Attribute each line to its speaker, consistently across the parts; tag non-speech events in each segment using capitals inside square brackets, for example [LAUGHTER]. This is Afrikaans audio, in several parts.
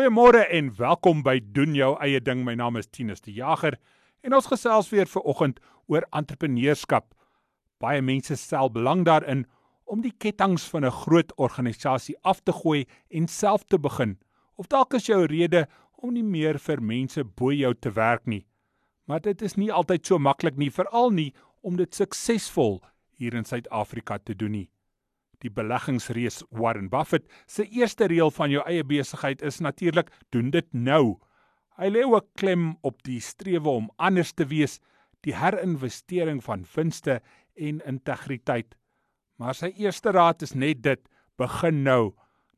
Speaker 1: Goeiemôre en welkom by doen jou eie ding. My naam is Tinus die Jager en ons gesels weer vir oggend oor entrepreneurskap. Baie mense stel belang daarin om die ketTINGS van 'n groot organisasie af te gooi en self te begin. Of dalk is jou rede om nie meer vir mense bo jou te werk nie. Maar dit is nie altyd so maklik nie, veral nie om dit suksesvol hier in Suid-Afrika te doen nie. Die beleggingsreus Warren Buffett se eerste reël van jou eie besigheid is natuurlik doen dit nou. Hy lê ook klem op die strewe om anders te wees, die herinvestering van winste en integriteit. Maar sy eerste raad is net dit: begin nou.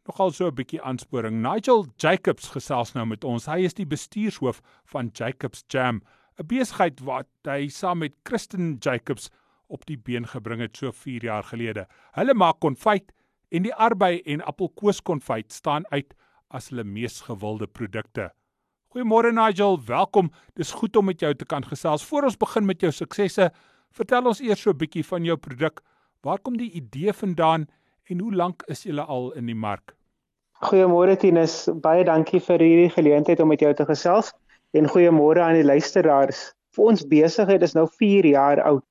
Speaker 1: Nogal so 'n bietjie aansporing. Nigel Jacobs gesels nou met ons. Hy is die bestuurshoof van Jacobs Jam, 'n besigheid wat hy saam met Kristen Jacobs op die been gebring het so 4 jaar gelede. Hulle maak konfyt en die arbei en appelkoeskonfyt staan uit as hulle mees gewilde produkte. Goeiemôre Nigel, welkom. Dis goed om met jou te kan gesels. Voor ons begin met jou suksesse, vertel ons eers so 'n bietjie van jou produk. Waar kom die idee vandaan en hoe lank is julle al in die mark?
Speaker 2: Goeiemôre Tinus, baie dankie vir hierdie geleentheid om met jou te gesels en goeiemôre aan die luisteraars. Vir ons besigheid is nou 4 jaar oud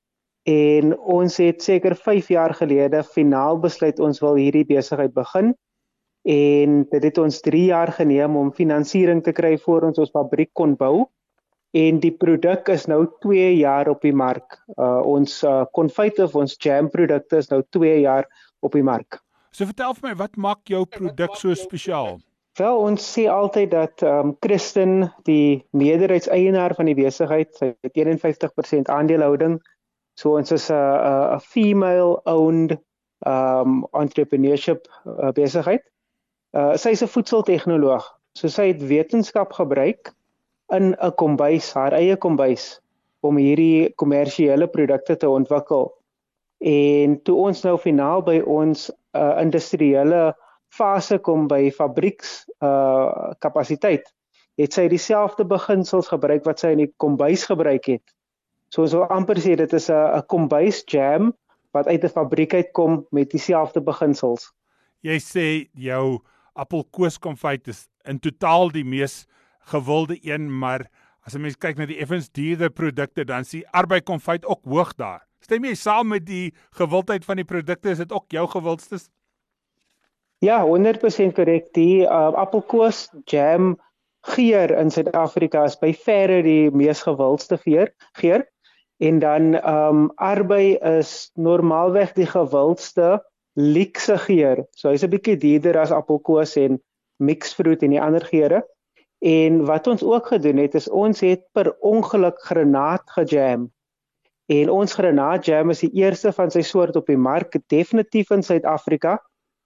Speaker 2: en ons het seker 5 jaar gelede finaal besluit ons wil hierdie besigheid begin en dit het ons 3 jaar geneem om finansiering te kry voor ons ons fabriek kon bou en die produk is nou 2 jaar op die mark. Uh ons uh, konfyt of ons jam produkte is nou 2 jaar op die mark.
Speaker 1: So vertel vir my wat maak jou produk so spesiaal?
Speaker 2: Wel ons sê altyd dat ehm um, Kristen die meerderheidseienaar van die besigheid, sy het 51% aandelehouding So ons is 'n 'n female owned um entrepreneurship uh, besigheid. Uh sy is 'n voedseltegnoloog. So sy het wetenskap gebruik in 'n kombuis, haar eie kombuis om hierdie kommersiële produkte te ontwikkel. En toe ons nou finaal by ons uh industriële fase kom by fabrieks uh kapasiteit, het sy dieselfde beginsels gebruik wat sy in die kombuis gebruik het So so amper sê dit is 'n 'n kombuis jam wat uit 'n fabriek uitkom met dieselfde beginsels.
Speaker 1: Jy sê jou appelkoeskonfyt is in totaal die mees gewilde een, maar as 'n mens kyk na die effens duurder produkte, dan sien arbeikonfyt ook hoog daar. Stem jy saam met die gewildheid van die produkte? Is dit ook jou gewildstes?
Speaker 2: Ja, 100% korrek. Die uh, appelkoes jam geur in Suid-Afrika is by verre die mees gewildste geur. Geur en dan ehm um, arbei is normaalweg die gewildste luukse geur. So hy's 'n bietjie duurder as appelkoos en mixfruit en die ander geure. En wat ons ook gedoen het is ons het per ongeluk granaat gejam. En ons granaat jam is die eerste van sy soort op die mark, definitief in Suid-Afrika,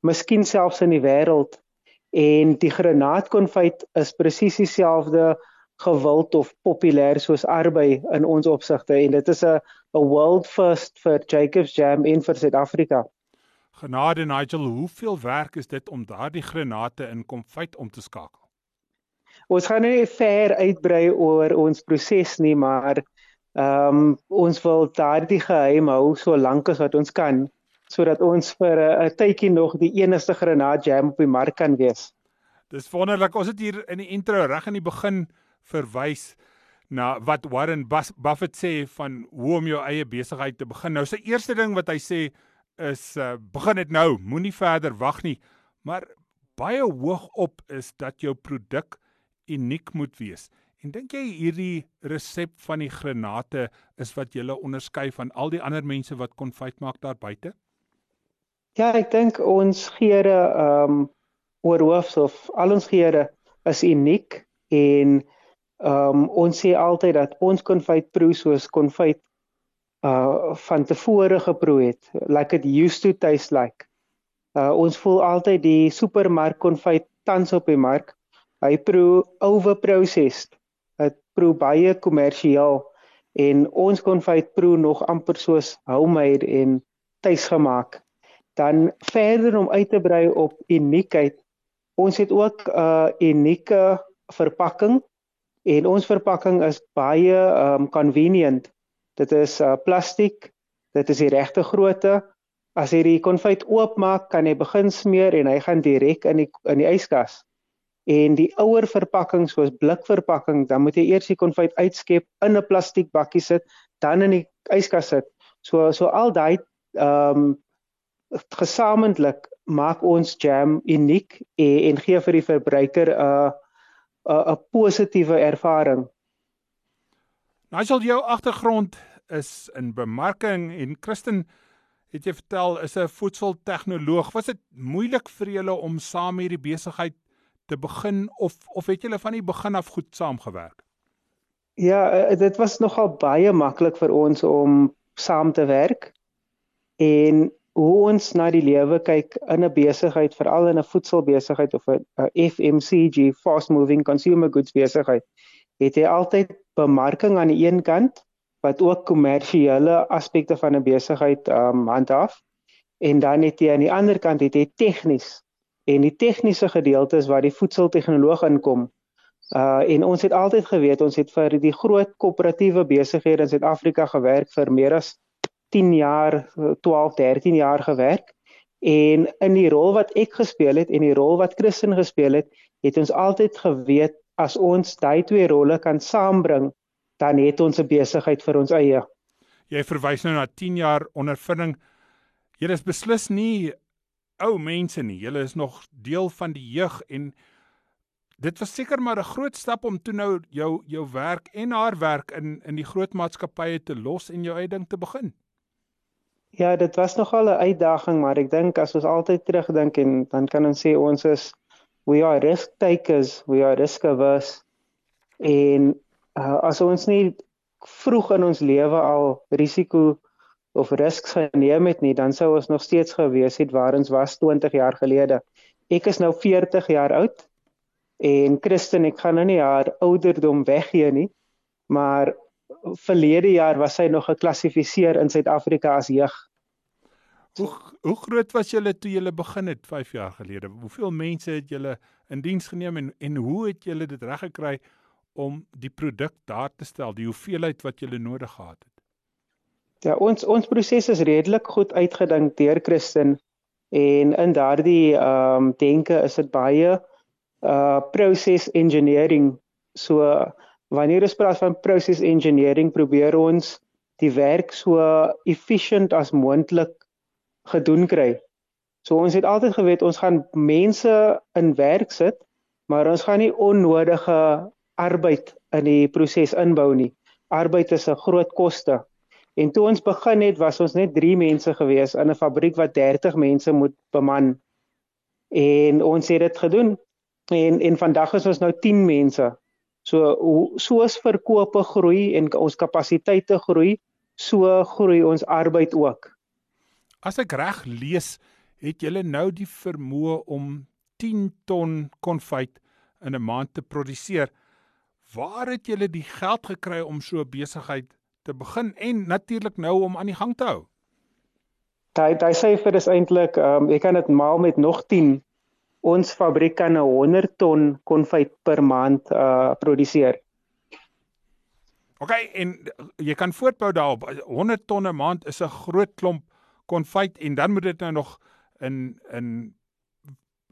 Speaker 2: miskien selfs in die wêreld. En die granaatkonfyt is presies dieselfde gewild of populêr soos arbei in ons opsigte en dit is 'n 'n world first vir Jacobs Jam en vir Suid-Afrika.
Speaker 1: Genade Nigel, hoeveel werk is dit om daardie granate in konfyt om te skakel?
Speaker 2: Ons gaan nie ver uitbrei oor ons proses nie, maar ehm um, ons wil daardie geheim hou so lank as wat ons kan sodat ons vir 'n tydjie nog die enigste granaat jam op die mark kan wees.
Speaker 1: Dis wonderlik. Ons het hier in die intro reg in die begin verwys na wat Warren Buffett sê van hoe om jou eie besigheid te begin. Nou sy eerste ding wat hy sê is uh, begin dit nou, moenie verder wag nie. Maar baie hoog op is dat jou produk uniek moet wees. En dink jy hierdie resep van die granate is wat julle onderskei van al die ander mense wat konfyt maak daar buite?
Speaker 2: Ja, ek dink ons geure ehm um, oor hoofs of al ons geure is uniek en Ehm um, ons sê altyd dat ons konfyt proe soos konfyt uh van tevore geproe het. Like it used to taste like. Uh ons voel altyd die supermark konfyt tans op die mark. Hy proe overprocessed. Dit proe baie kommersieel en ons konfyt proe nog amper soos homemade en tuisgemaak. Dan verder om uit te brei op uniekheid. Ons het ook 'n uh, unieke verpakking En ons verpakking is baie um convenient. Dit is uh plastiek. Dit is die regte grootte. As jy die konfyt oopmaak, kan jy begin smeer en hy gaan direk in die in die yskas. En die ouer verpakking soos blikverpakking, dan moet jy eers die konfyt uitskep in 'n plastiek bakkie sit, dan in die yskas sit. So so al daai ehm um, gesamentlik maak ons jam uniek en, en gee vir die verbruiker 'n uh, 'n 'n positiewe ervaring.
Speaker 1: Nou as jou agtergrond is in bemarking en Christen het jy vertel is 'n voedseltegnoloog. Was dit moeilik vir julle om saam hierdie besigheid te begin of of het julle van die begin af goed saamgewerk?
Speaker 2: Ja, eh, dit was nogal baie maklik vir ons om saam te werk. En hoe ons na die lewe kyk in 'n besigheid, veral in 'n voedselbesigheid of 'n FMCG, fast moving consumer goods besigheid, het jy altyd bemarking aan die een kant wat ook kommersiële aspekte van 'n besigheid um handhaaf en dan het jy aan die ander kant het jy tegnies en die tegniese gedeeltes waar die voedseltegnoloog inkom. Uh en ons het altyd geweet ons het vir die groot koöperatiewe besighede in Suid-Afrika gewerk vir meer as 10 jaar, 12, 13 jaar gewerk. En in die rol wat ek gespeel het en die rol wat Christen gespeel het, het ons altyd geweet as ons daai twee rolle kan saambring, dan het ons 'n besigheid vir ons eie.
Speaker 1: Jy verwys nou na 10 jaar ondervinding. Jy is beslis nie ou mense nie. Jy is nog deel van die jeug en dit was seker maar 'n groot stap om toe nou jou jou werk en haar werk in in die groot maatskappye te los en jou eie ding te begin.
Speaker 2: Ja, dit was nogal 'n uitdaging, maar ek dink as ons altyd terugdink en dan kan ons sê ons is we are risk takers, we are risk averse. En uh, as ons nie vroeg in ons lewe al risiko of risks geneem het nie, dan sou ons nog steeds gewees het waar ons was 20 jaar gelede. Ek is nou 40 jaar oud en Christen, ek gaan nou nie haar ouderdom weggee nie, maar verlede jaar was sy nog geklassifiseer in Suid-Afrika as jeug.
Speaker 1: Hoe hoe groot was julle toe julle begin het 5 jaar gelede? Hoeveel mense het julle in diens geneem en en hoe het julle dit reg gekry om die produk daar te stel, die hoeveelheid wat julle nodig gehad het?
Speaker 2: Ja, ons ons proses is redelik goed uitgedink deur Christen en in daardie ehm um, denke is dit baie uh process engineering. So wanneer ons praat van process engineering, probeer ons die werk so efficient as moontlik gedoen kry. So ons het altyd geweet ons gaan mense in werk sit, maar ons gaan nie onnodige arbeid in die proses inbou nie. Arbeid is 'n groot koste. En toe ons begin het, was ons net 3 mense gewees in 'n fabriek wat 30 mense moet beman. En ons het dit gedoen. En en vandag is ons nou 10 mense. So soos verkope groei en ons kapasiteite groei, so groei ons arbeid ook.
Speaker 1: As ek reg lees, het julle nou die vermoë om 10 ton konfyt in 'n maand te produseer. Waar het julle die geld gekry om so 'n besigheid te begin en natuurlik nou om aan die gang te hou?
Speaker 2: Daai daai syfer is eintlik, ehm um, jy kan dit maal met nog 10 ons fabriek kan 100 ton konfyt per maand uh produseer.
Speaker 1: OK, en jy kan voortbou daarop. 100 ton 'n maand is 'n groot klomp konfyt en dan moet dit nou nog in in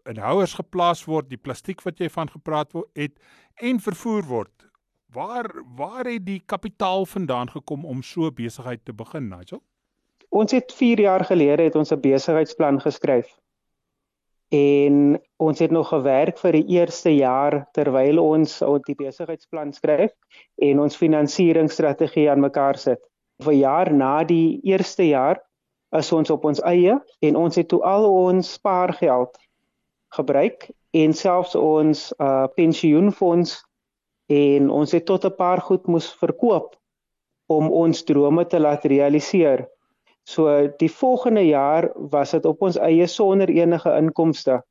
Speaker 1: in houers geplaas word, die plastiek wat jy van gepraat het en vervoer word. Waar waar het die kapitaal vandaan gekom om so besigheid te begin, Nigel?
Speaker 2: Ons het 4 jaar gelede het ons 'n besigheidsplan geskryf en ons het nog gewerk vir die eerste jaar terwyl ons ons die besigheidsplan skryf en ons finansieringsstrategie aan mekaar sit. Vir jaar na die eerste jaar is ons op ons eie en ons het toe al ons spaargeld gebruik en selfs ons uh pensioenfonds en ons het tot 'n paar goed moes verkoop om ons drome te laat realiseer. So die volgende jaar was dit op ons eie sonder enige inkomste.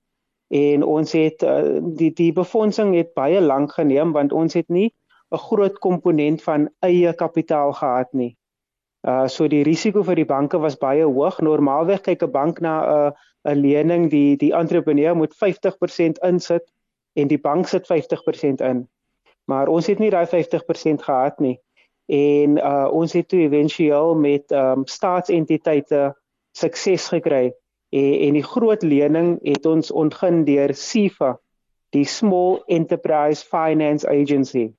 Speaker 2: En ons het uh, die die befondsing het baie lank geneem want ons het nie 'n groot komponent van eie kapitaal gehad nie. Uh so die risiko vir die banke was baie hoog. Normaalweg kyk 'n bank na 'n uh, 'n lening die die entrepreneur moet 50% insit en die bank sit 50% in. Maar ons het nie daai 50% gehad nie en uh, ons het toe éventueel met um, staatsentiteite sukses gekry en, en die groot lening het ons ontgin deur SIFA die Small Enterprise Finance Agency.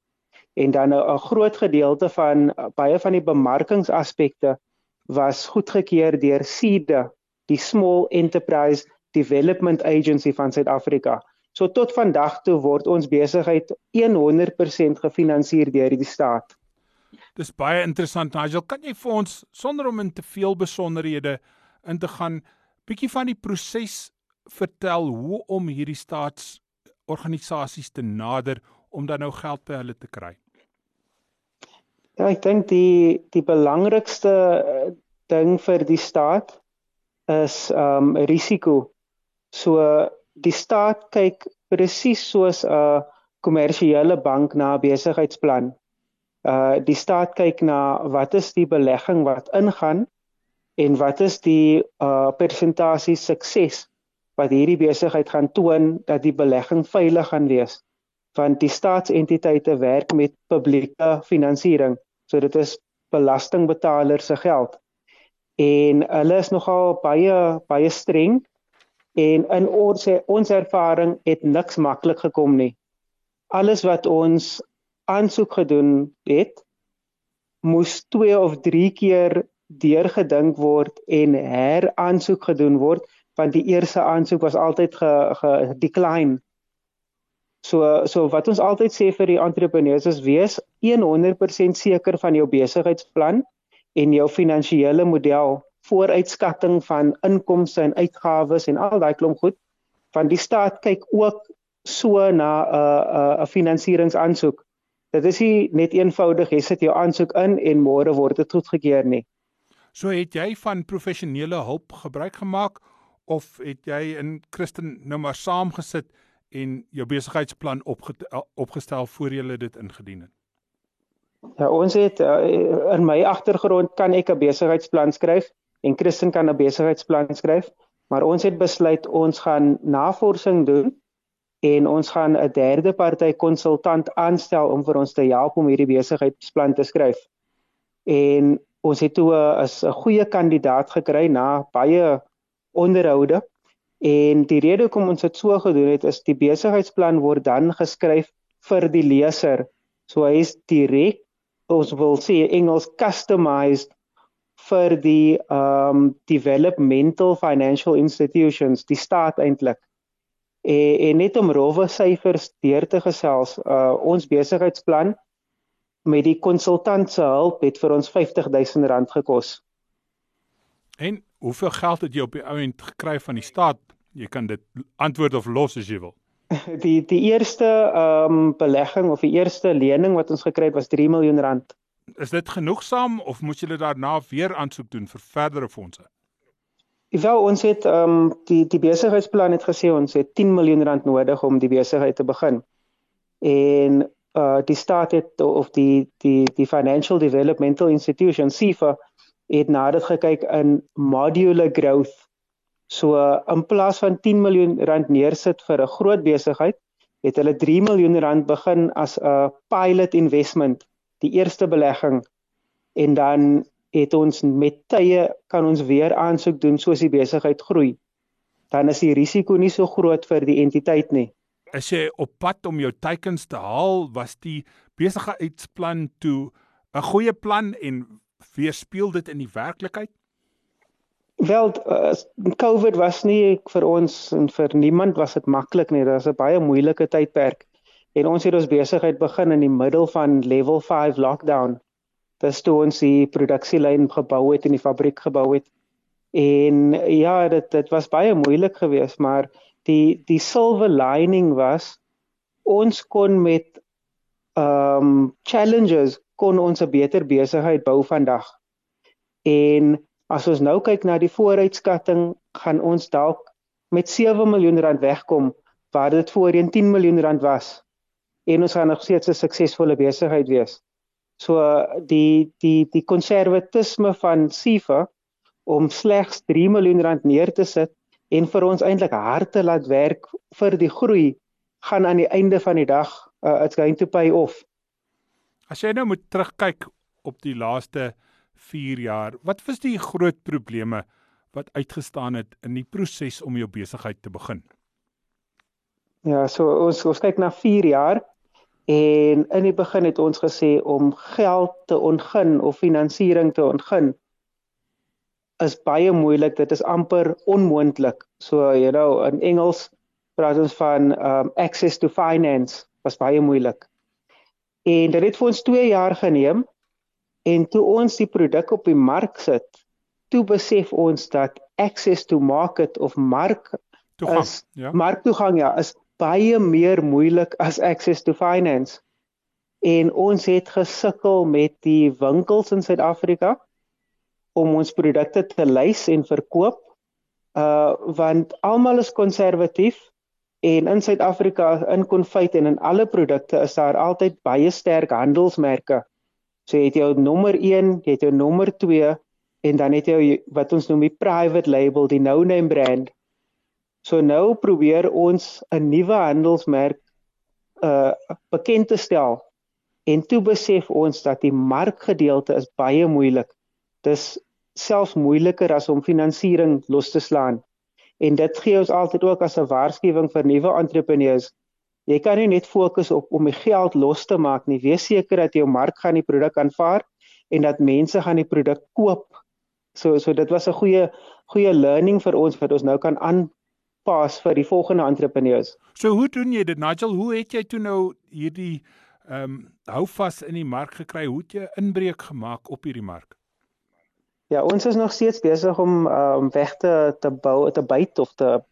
Speaker 2: En dan 'n groot gedeelte van baie van die bemarkingsaspekte was goedgekeur deur SEDA, die Small Enterprise Development Agency van Suid-Afrika. So tot vandag toe word ons besigheid 100% gefinansier deur die staat.
Speaker 1: Dis baie interessant Nigel, kan jy vir ons sonder om in te veel besonderhede in te gaan bietjie van die proses vertel hoe om hierdie staatsorganisasies te nader om dan nou geld by hulle te kry?
Speaker 2: Ja, ek dink die die belangrikste eh, ding vir die staat is um risiko. So die staat kyk presies soos 'n kommersiële bank na 'n besigheidsplan. Uh die staat kyk na wat is die belegging wat ingaan en wat is die uh persentasie sukses wat hierdie besigheid gaan toon dat die belegging veilig gaan wees. Want die staatsentiteite werk met publieke finansiering so dit is belastingbetalers se geld. En hulle is nogal baie baie streng en in ons ons ervaring het niks maklik gekom nie. Alles wat ons aansoek gedoen het moes 2 of 3 keer deurgedink word en heraansoek gedoen word want die eerste aansoek was altyd ge, ge decline So so wat ons altyd sê vir die entrepreneurs is wees 100% seker van jou besigheidsplan en jou finansiële model, vooruitskatting van inkomste en uitgawes en al daai klomp goed. Want die staat kyk ook so na 'n uh, 'n uh, 'n finansieringsaansoek. Dit is nie net eenvoudig jy sit jou aansoek in en môre word dit goedgekeur nie.
Speaker 1: So het jy van professionele hulp gebruik gemaak of het jy in Christen nou maar saamgesit en jou besigheidsplan opge opgestel voor jy dit ingedien het?
Speaker 2: Ja, ons het uh, in my agtergrond kan ek 'n besigheidsplan skryf en Christen kan 'n besigheidsplan skryf, maar ons het besluit ons gaan navorsing doen en ons gaan 'n derde party konsultant aanstel om vir ons te help om hierdie besigheidsplan te skryf. En ons het toe 'n goeie kandidaat gekry na baie onderhoude En die rede hoekom ons dit so gedoen het is die besigheidsplan word dan geskryf vir die leser. So hy is direk ons wil sê Engels customized vir die um developmental financial institutions, die staat eintlik. En, en net om rowwe syfers deur te gesels, uh ons besigheidsplan met die konsultant se hulp het vir ons R50000 gekos.
Speaker 1: En hoeveel geld het jy op die ou end gekry van die staat Jy kan dit antwoord of los as jy wil. [LAUGHS]
Speaker 2: Die die eerste ehm um, belegging of die eerste lening wat ons gekry het was 3 miljoen rand.
Speaker 1: Is dit genoegsaam of moet julle daarna weer aansoek doen vir verdere fondse?
Speaker 2: Wel ons het ehm um, die die besigheidsplan het gesê ons het 10 miljoen rand nodig om die besigheid te begin. En uh die staat het of die die die Financial Developmental Institution SIFA het nader gekyk in modular growth So in plaas van 10 miljoen rand neersit vir 'n groot besigheid, het hulle 3 miljoen rand begin as 'n pilot investment, die eerste belegging. En dan het ons met tye kan ons weer aansoek doen soos die besigheid groei. Dan is die risiko nie so groot vir die entiteit nie.
Speaker 1: As jy op pad om jou teikens te haal, was die besigheidsplan toe 'n goeie plan en weerspieël dit in die werklikheid?
Speaker 2: Wel, uh, COVID was nie vir ons en vir niemand was dit maklik nie. Dit was 'n baie moeilike tydperk. En ons het ons besigheid begin in die middel van level 5 lockdown. Dis toe ons die produksielyn gebou het en die fabriek gebou het. En ja, dit dit was baie moeilik geweest, maar die die silver lining was ons kon met um challenges kon ons 'n beter besigheid bou vandag. En As ons nou kyk na die vooruitskatting, gaan ons dalk met 7 miljoen rand wegkom waar dit voorheen 10 miljoen rand was en ons gaan nog steeds 'n suksesvolle besigheid wees. So die die die konservatisme van SIFA om slegs 3 miljoen rand neer te sit en vir ons eintlik hard te laat werk vir die groei gaan aan die einde van die dag uh, it's going to pay off.
Speaker 1: As jy nou moet terugkyk op die laaste 4 jaar. Wat was die groot probleme wat uitgestaan het in die proses om jou besigheid te begin?
Speaker 2: Ja, so ons ons kyk na 4 jaar en in die begin het ons gesê om geld te ontgin of finansiering te ontgin is baie moeilik. Dit is amper onmoontlik. So, you know, in Engels praat ons van um access to finance was baie moeilik. En dit het vir ons 2 jaar geneem en toe ons die produk op die mark sit, toe besef ons dat access to market of mark
Speaker 1: toegang,
Speaker 2: is,
Speaker 1: ja.
Speaker 2: Marktoegang ja, is baie meer moeilik as access to finance. En ons het gesukkel met die winkels in Suid-Afrika om ons produkte te lys en verkoop. Uh want almal is konservatief en in Suid-Afrika in konfyt en in alle produkte is daar altyd baie sterk handelsmerke. So jy het jou nommer 1, jy het jou nommer 2 en dan het jy wat ons noem die private label, die no-name brand. So nou probeer ons 'n nuwe handelsmerk uh bekend te stel. En toe besef ons dat die markgedeelte is baie moeilik. Dis selfs moeiliker as om finansiering los te slaan. En dit gee ons altyd ook as 'n waarskuwing vir nuwe entrepreneurs. Jy kan nie net fokus op om die geld los te maak nie. Wees seker dat jou mark gaan die produk aanvaar en dat mense gaan die produk koop. So so dit was 'n goeie goeie learning vir ons wat ons nou kan aanpas vir die volgende entrepreneurs.
Speaker 1: So hoe doen jy dit Nigel? Hoe het jy toe nou hierdie ehm um, hou vas in die mark gekry? Hoe het jy inbreuk gemaak op hierdie mark?
Speaker 2: Ja, ons is nog steeds besig om um, weg te te bou, te byt of te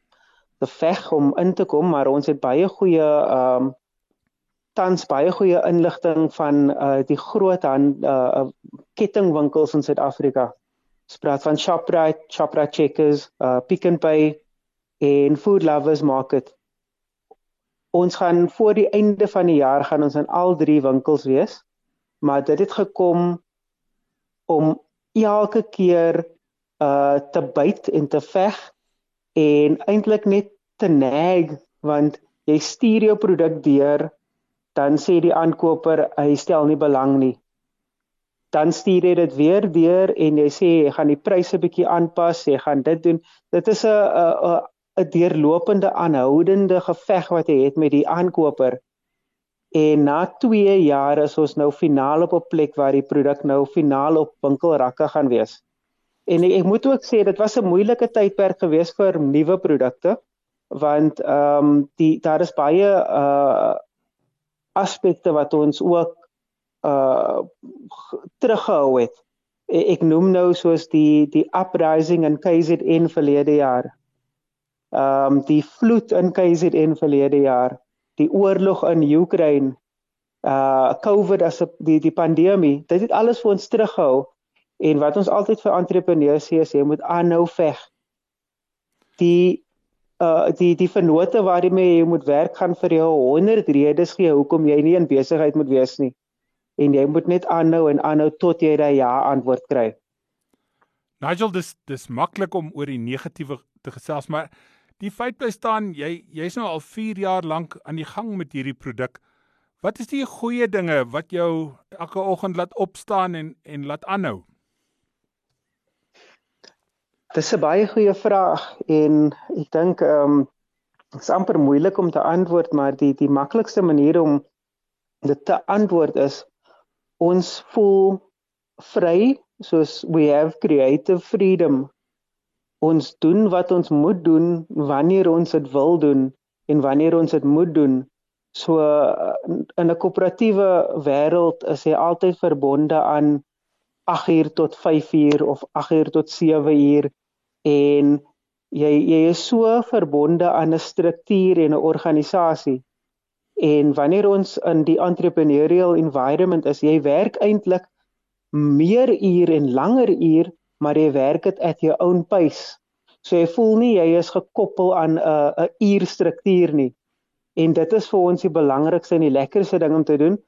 Speaker 2: te veg om in te kom, maar ons het baie goeie ehm um, tans baie goeie inligting van uh die groot hand uh kettingwinkels in Suid-Afrika. Ons praat van Shoprite, Shoprite Checkers, uh Pick n Pay en Food Lovers Market. Ons gaan voor die einde van die jaar gaan ons in al drie winkels wees. Maar dit het gekom om elke keer uh te byt en te veg en eintlik net te nag want jy stuur jou produk deur dan sê die aankoper hy stel nie belang nie dan stuur jy dit weer deur en jy sê jy gaan die pryse bietjie aanpas jy gaan dit doen dit is 'n 'n deurlopende aanhoudende geveg wat jy het met die aankoper En na 2 jaar is ons nou finaal op 'n plek waar die produk nou finaal op winkelrakke gaan wees. En ek, ek moet ook sê dit was 'n moeilike tydperk gewees vir nuwe produkte want ehm um, die daar is baie uh aspekte wat ons ook uh teruggehou het. Ek, ek noem nou soos die die uprising in KZN verlede jaar. Ehm um, die vloed in KZN verlede jaar die oorlog in Oekraïne, uh COVID as die die pandemie, dit het alles vir ons terughou en wat ons altyd vir entrepreneurs sê is jy moet aanhou veg. Die uh die die vennote waarmee jy moet werk gaan vir jou 100 redes gee hoekom jy nie in besigheid moet wees nie. En jy moet net aanhou en aanhou tot jy daai ja antwoord kry.
Speaker 1: Nigel, dis dis maklik om oor die negatiewe te gesels, maar Die feit bly staan jy jy's nou al 4 jaar lank aan die gang met hierdie produk. Wat is die goeie dinge wat jou elke oggend laat opstaan en en laat aanhou?
Speaker 2: Dis 'n baie goeie vraag en ek dink ehm um, dit is amper moeilik om te antwoord, maar die die maklikste manier om dit te antwoord is ons voel vry soos we have creative freedom ons doen wat ons moet doen wanneer ons dit wil doen en wanneer ons dit moet doen. So in 'n koöperatiewe wêreld is jy altyd verbonde aan 8 uur tot 5 uur of 8 uur tot 7 uur en jy jy is so verbonde aan 'n struktuur en 'n organisasie. En wanneer ons in die entrepreneurial environment is, jy werk eintlik meer ure en langer ure maar jy werk dit at your own pace. So jy voel nie jy is gekoppel aan 'n uh, 'n uurstruktuur nie. En dit is vir ons die belangrikste en die lekkerste ding om te doen.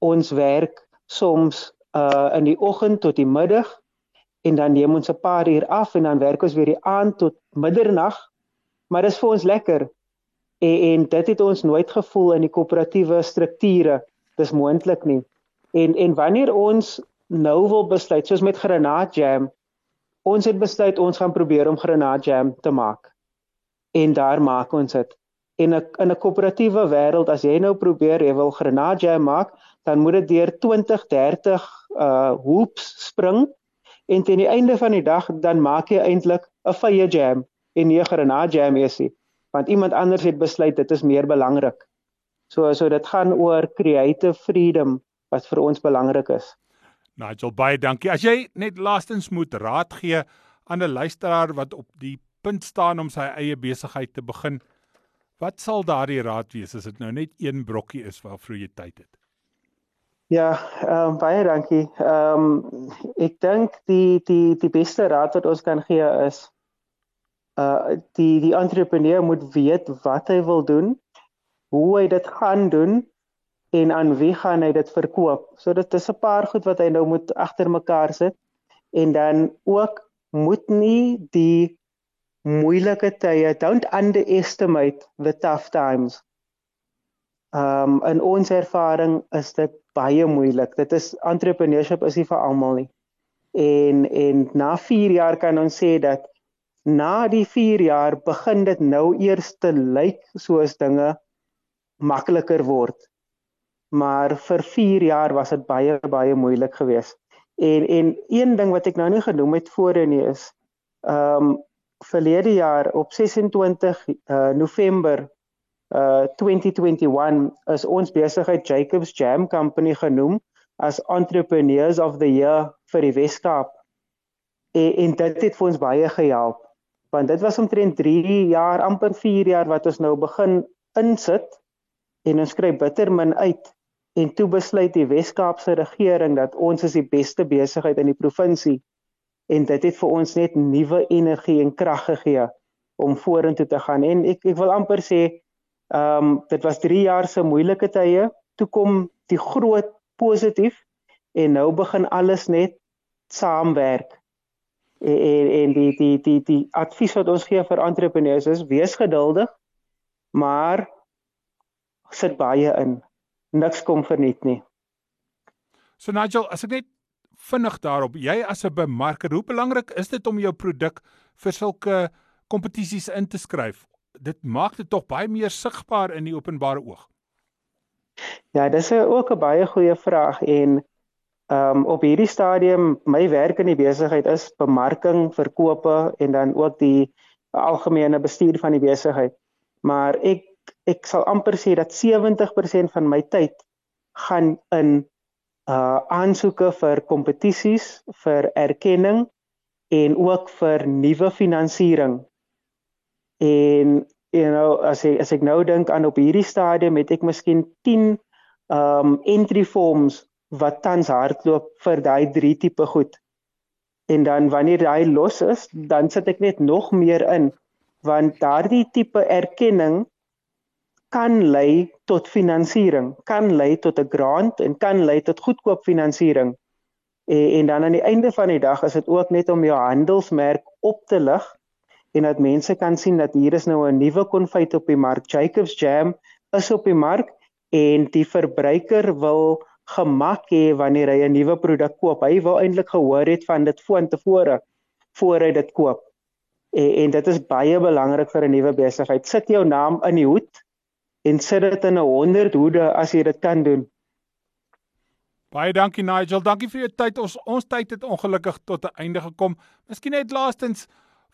Speaker 2: Ons werk soms uh in die oggend tot die middag en dan neem ons 'n paar uur af en dan werk ons weer die aand tot middernag. Maar dit is vir ons lekker. En, en dit het ons nooit gevoel in die koöperatiewe strukture. Dis moontlik nie. En en wanneer ons nou wil besluit soos met Granat Jam, ons het besluit ons gaan probeer om granat jam te maak. En daar maak ons dit. En in 'n koöperatiewe wêreld as jy nou probeer jy wil grenadjam maak, dan moet dit deur 20, 30 uh hoops spring en teen die einde van die dag dan maak jy eintlik 'n vye jam en nie 'n grenadjam is nie. Want iemand anders het besluit dit is meer belangrik. So so dit gaan oor creative freedom wat vir ons belangrik is.
Speaker 1: Nigel baie dankie. As jy net laastens moet raad gee aan 'n luisteraar wat op die punt staan om sy eie besigheid te begin, wat sal daardie raad wees as dit nou net een brokkie is waarvoor jy tyd het?
Speaker 2: Ja, ehm um, baie dankie. Ehm um, ek dink die die die beste raad wat ons kan gee is uh die die entrepreneur moet weet wat hy wil doen, hoe hy dit gaan doen en aan wie gaan hy dit verkoop. So dit is 'n paar goed wat hy nou moet agter mekaar sit en dan ook moet nie die moeilike tye don't underestimate the tough times. Um in ons ervaring is dit baie moeilik. Dit is entrepreneurship is nie vir almal nie. En en na 4 jaar kan ons sê dat na die 4 jaar begin dit nou eers te lyk soos dinge makliker word maar vir 4 jaar was dit baie baie moeilik geweest. En en een ding wat ek nou nie genoem het voorheen nie is ehm um, verlede jaar op 26 uh, November uh 2021 is ons besigheid Jacobs Jam Company genoem as Entrepreneurs of the Year vir die Weskaap. En, en dit het vir ons baie gehelp want dit was omtrent 3 jaar amper 4 jaar wat ons nou begin insit en ons skryf bitter min uit En toe besluit die Wes-Kaapse regering dat ons is die beste besigheid in die provinsie en dit het vir ons net nuwe energie en krag gegee om vorentoe te gaan. En ek ek wil amper sê, ehm um, dit was 3 jaar se moeilike tye, toe kom die groot positief en nou begin alles net saamwerk. En en, en die die die die advies wat ons gee vir entrepreneurs is wees geduldig, maar sit baie in niks kom verniet nie.
Speaker 1: So Nigel, as ek net vinnig daarop, jy as 'n bemarker, hoe belangrik is dit om jou produk vir sulke kompetisies in te skryf? Dit maak dit tog baie meer sigbaar in die openbare oog.
Speaker 2: Ja, dis 'n ook 'n baie goeie vraag en ehm um, op hierdie stadium my werk in die besigheid is bemarking, verkope en dan ook die algemene bestuur van die besigheid. Maar ek ek sal amper sê dat 70% van my tyd gaan in uh aansoeke vir kompetisies, vir erkenning en ook vir nuwe finansiering. En you know, as ek as ek nou dink aan op hierdie stadium het ek miskien 10 um entry forms wat tans hardloop vir daai drie tipe goed. En dan wanneer hy los is, dan sit ek net nog meer in want daardie tipe erkenning kan lei tot finansiering, kan lei tot 'n grant en kan lei tot goedkoop finansiering. En, en dan aan die einde van die dag is dit ook net om jou handelsmerk op te lig en dat mense kan sien dat hier is nou 'n nuwe konfyt op die mark. Jacobs Jam is op die mark en die verbruiker wil gemak hê wanneer hy 'n nuwe produk koop. Hy wil eintlik gehoor het van dit voor tevore voor hy dit koop. En, en dit is baie belangrik vir 'n nuwe besigheid. Sit jou naam in die hoed en sit dit in 'n 100 hoede as jy dit kan doen.
Speaker 1: Baie dankie Nigel, dankie vir jou tyd. Ons ons tyd het ongelukkig tot 'n einde gekom. Miskien net laastens,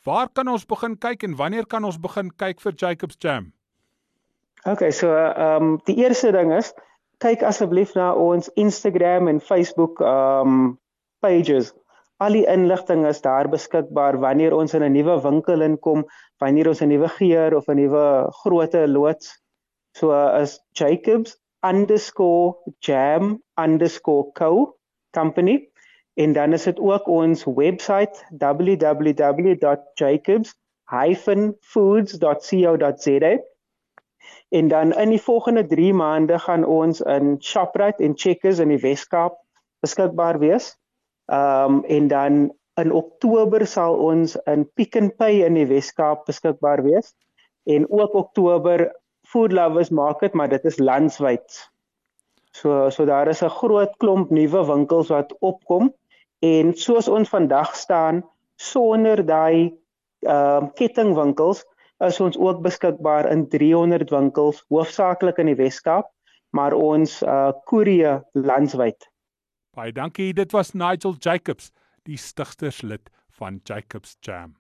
Speaker 1: waar kan ons begin kyk en wanneer kan ons begin kyk vir Jacobs Jam?
Speaker 2: Okay, so ehm um, die eerste ding is kyk asseblief na ons Instagram en Facebook ehm um, pages. Al die inligting is daar beskikbaar wanneer ons in 'n nuwe winkel inkom, wanneer ons 'n nuwe geur of 'n nuwe grootte loods So uh, is Jacobs underscore jam underscore co company. En dan is dit ook ons webwerf www.jacobs-foods.co.za en dan in die volgende 3 maande gaan ons in Shoprite en Checkers in die Weskaap beskikbaar wees. Ehm um, en dan in Oktober sal ons in Pick n Pay in die Weskaap beskikbaar wees. En ook Oktober food lovers maak dit, maar dit is landwyd. So so daar is 'n groot klomp nuwe winkels wat opkom en soos ons vandag staan sonder daai ehm uh, kettingwinkels is ons ook beskikbaar in 300 winkels hoofsaaklik in die Wes-Kaap, maar ons eh, uh koerie landwyd.
Speaker 1: Baie dankie. Dit was Nigel Jacobs, die stigterslid van Jacobs Jam.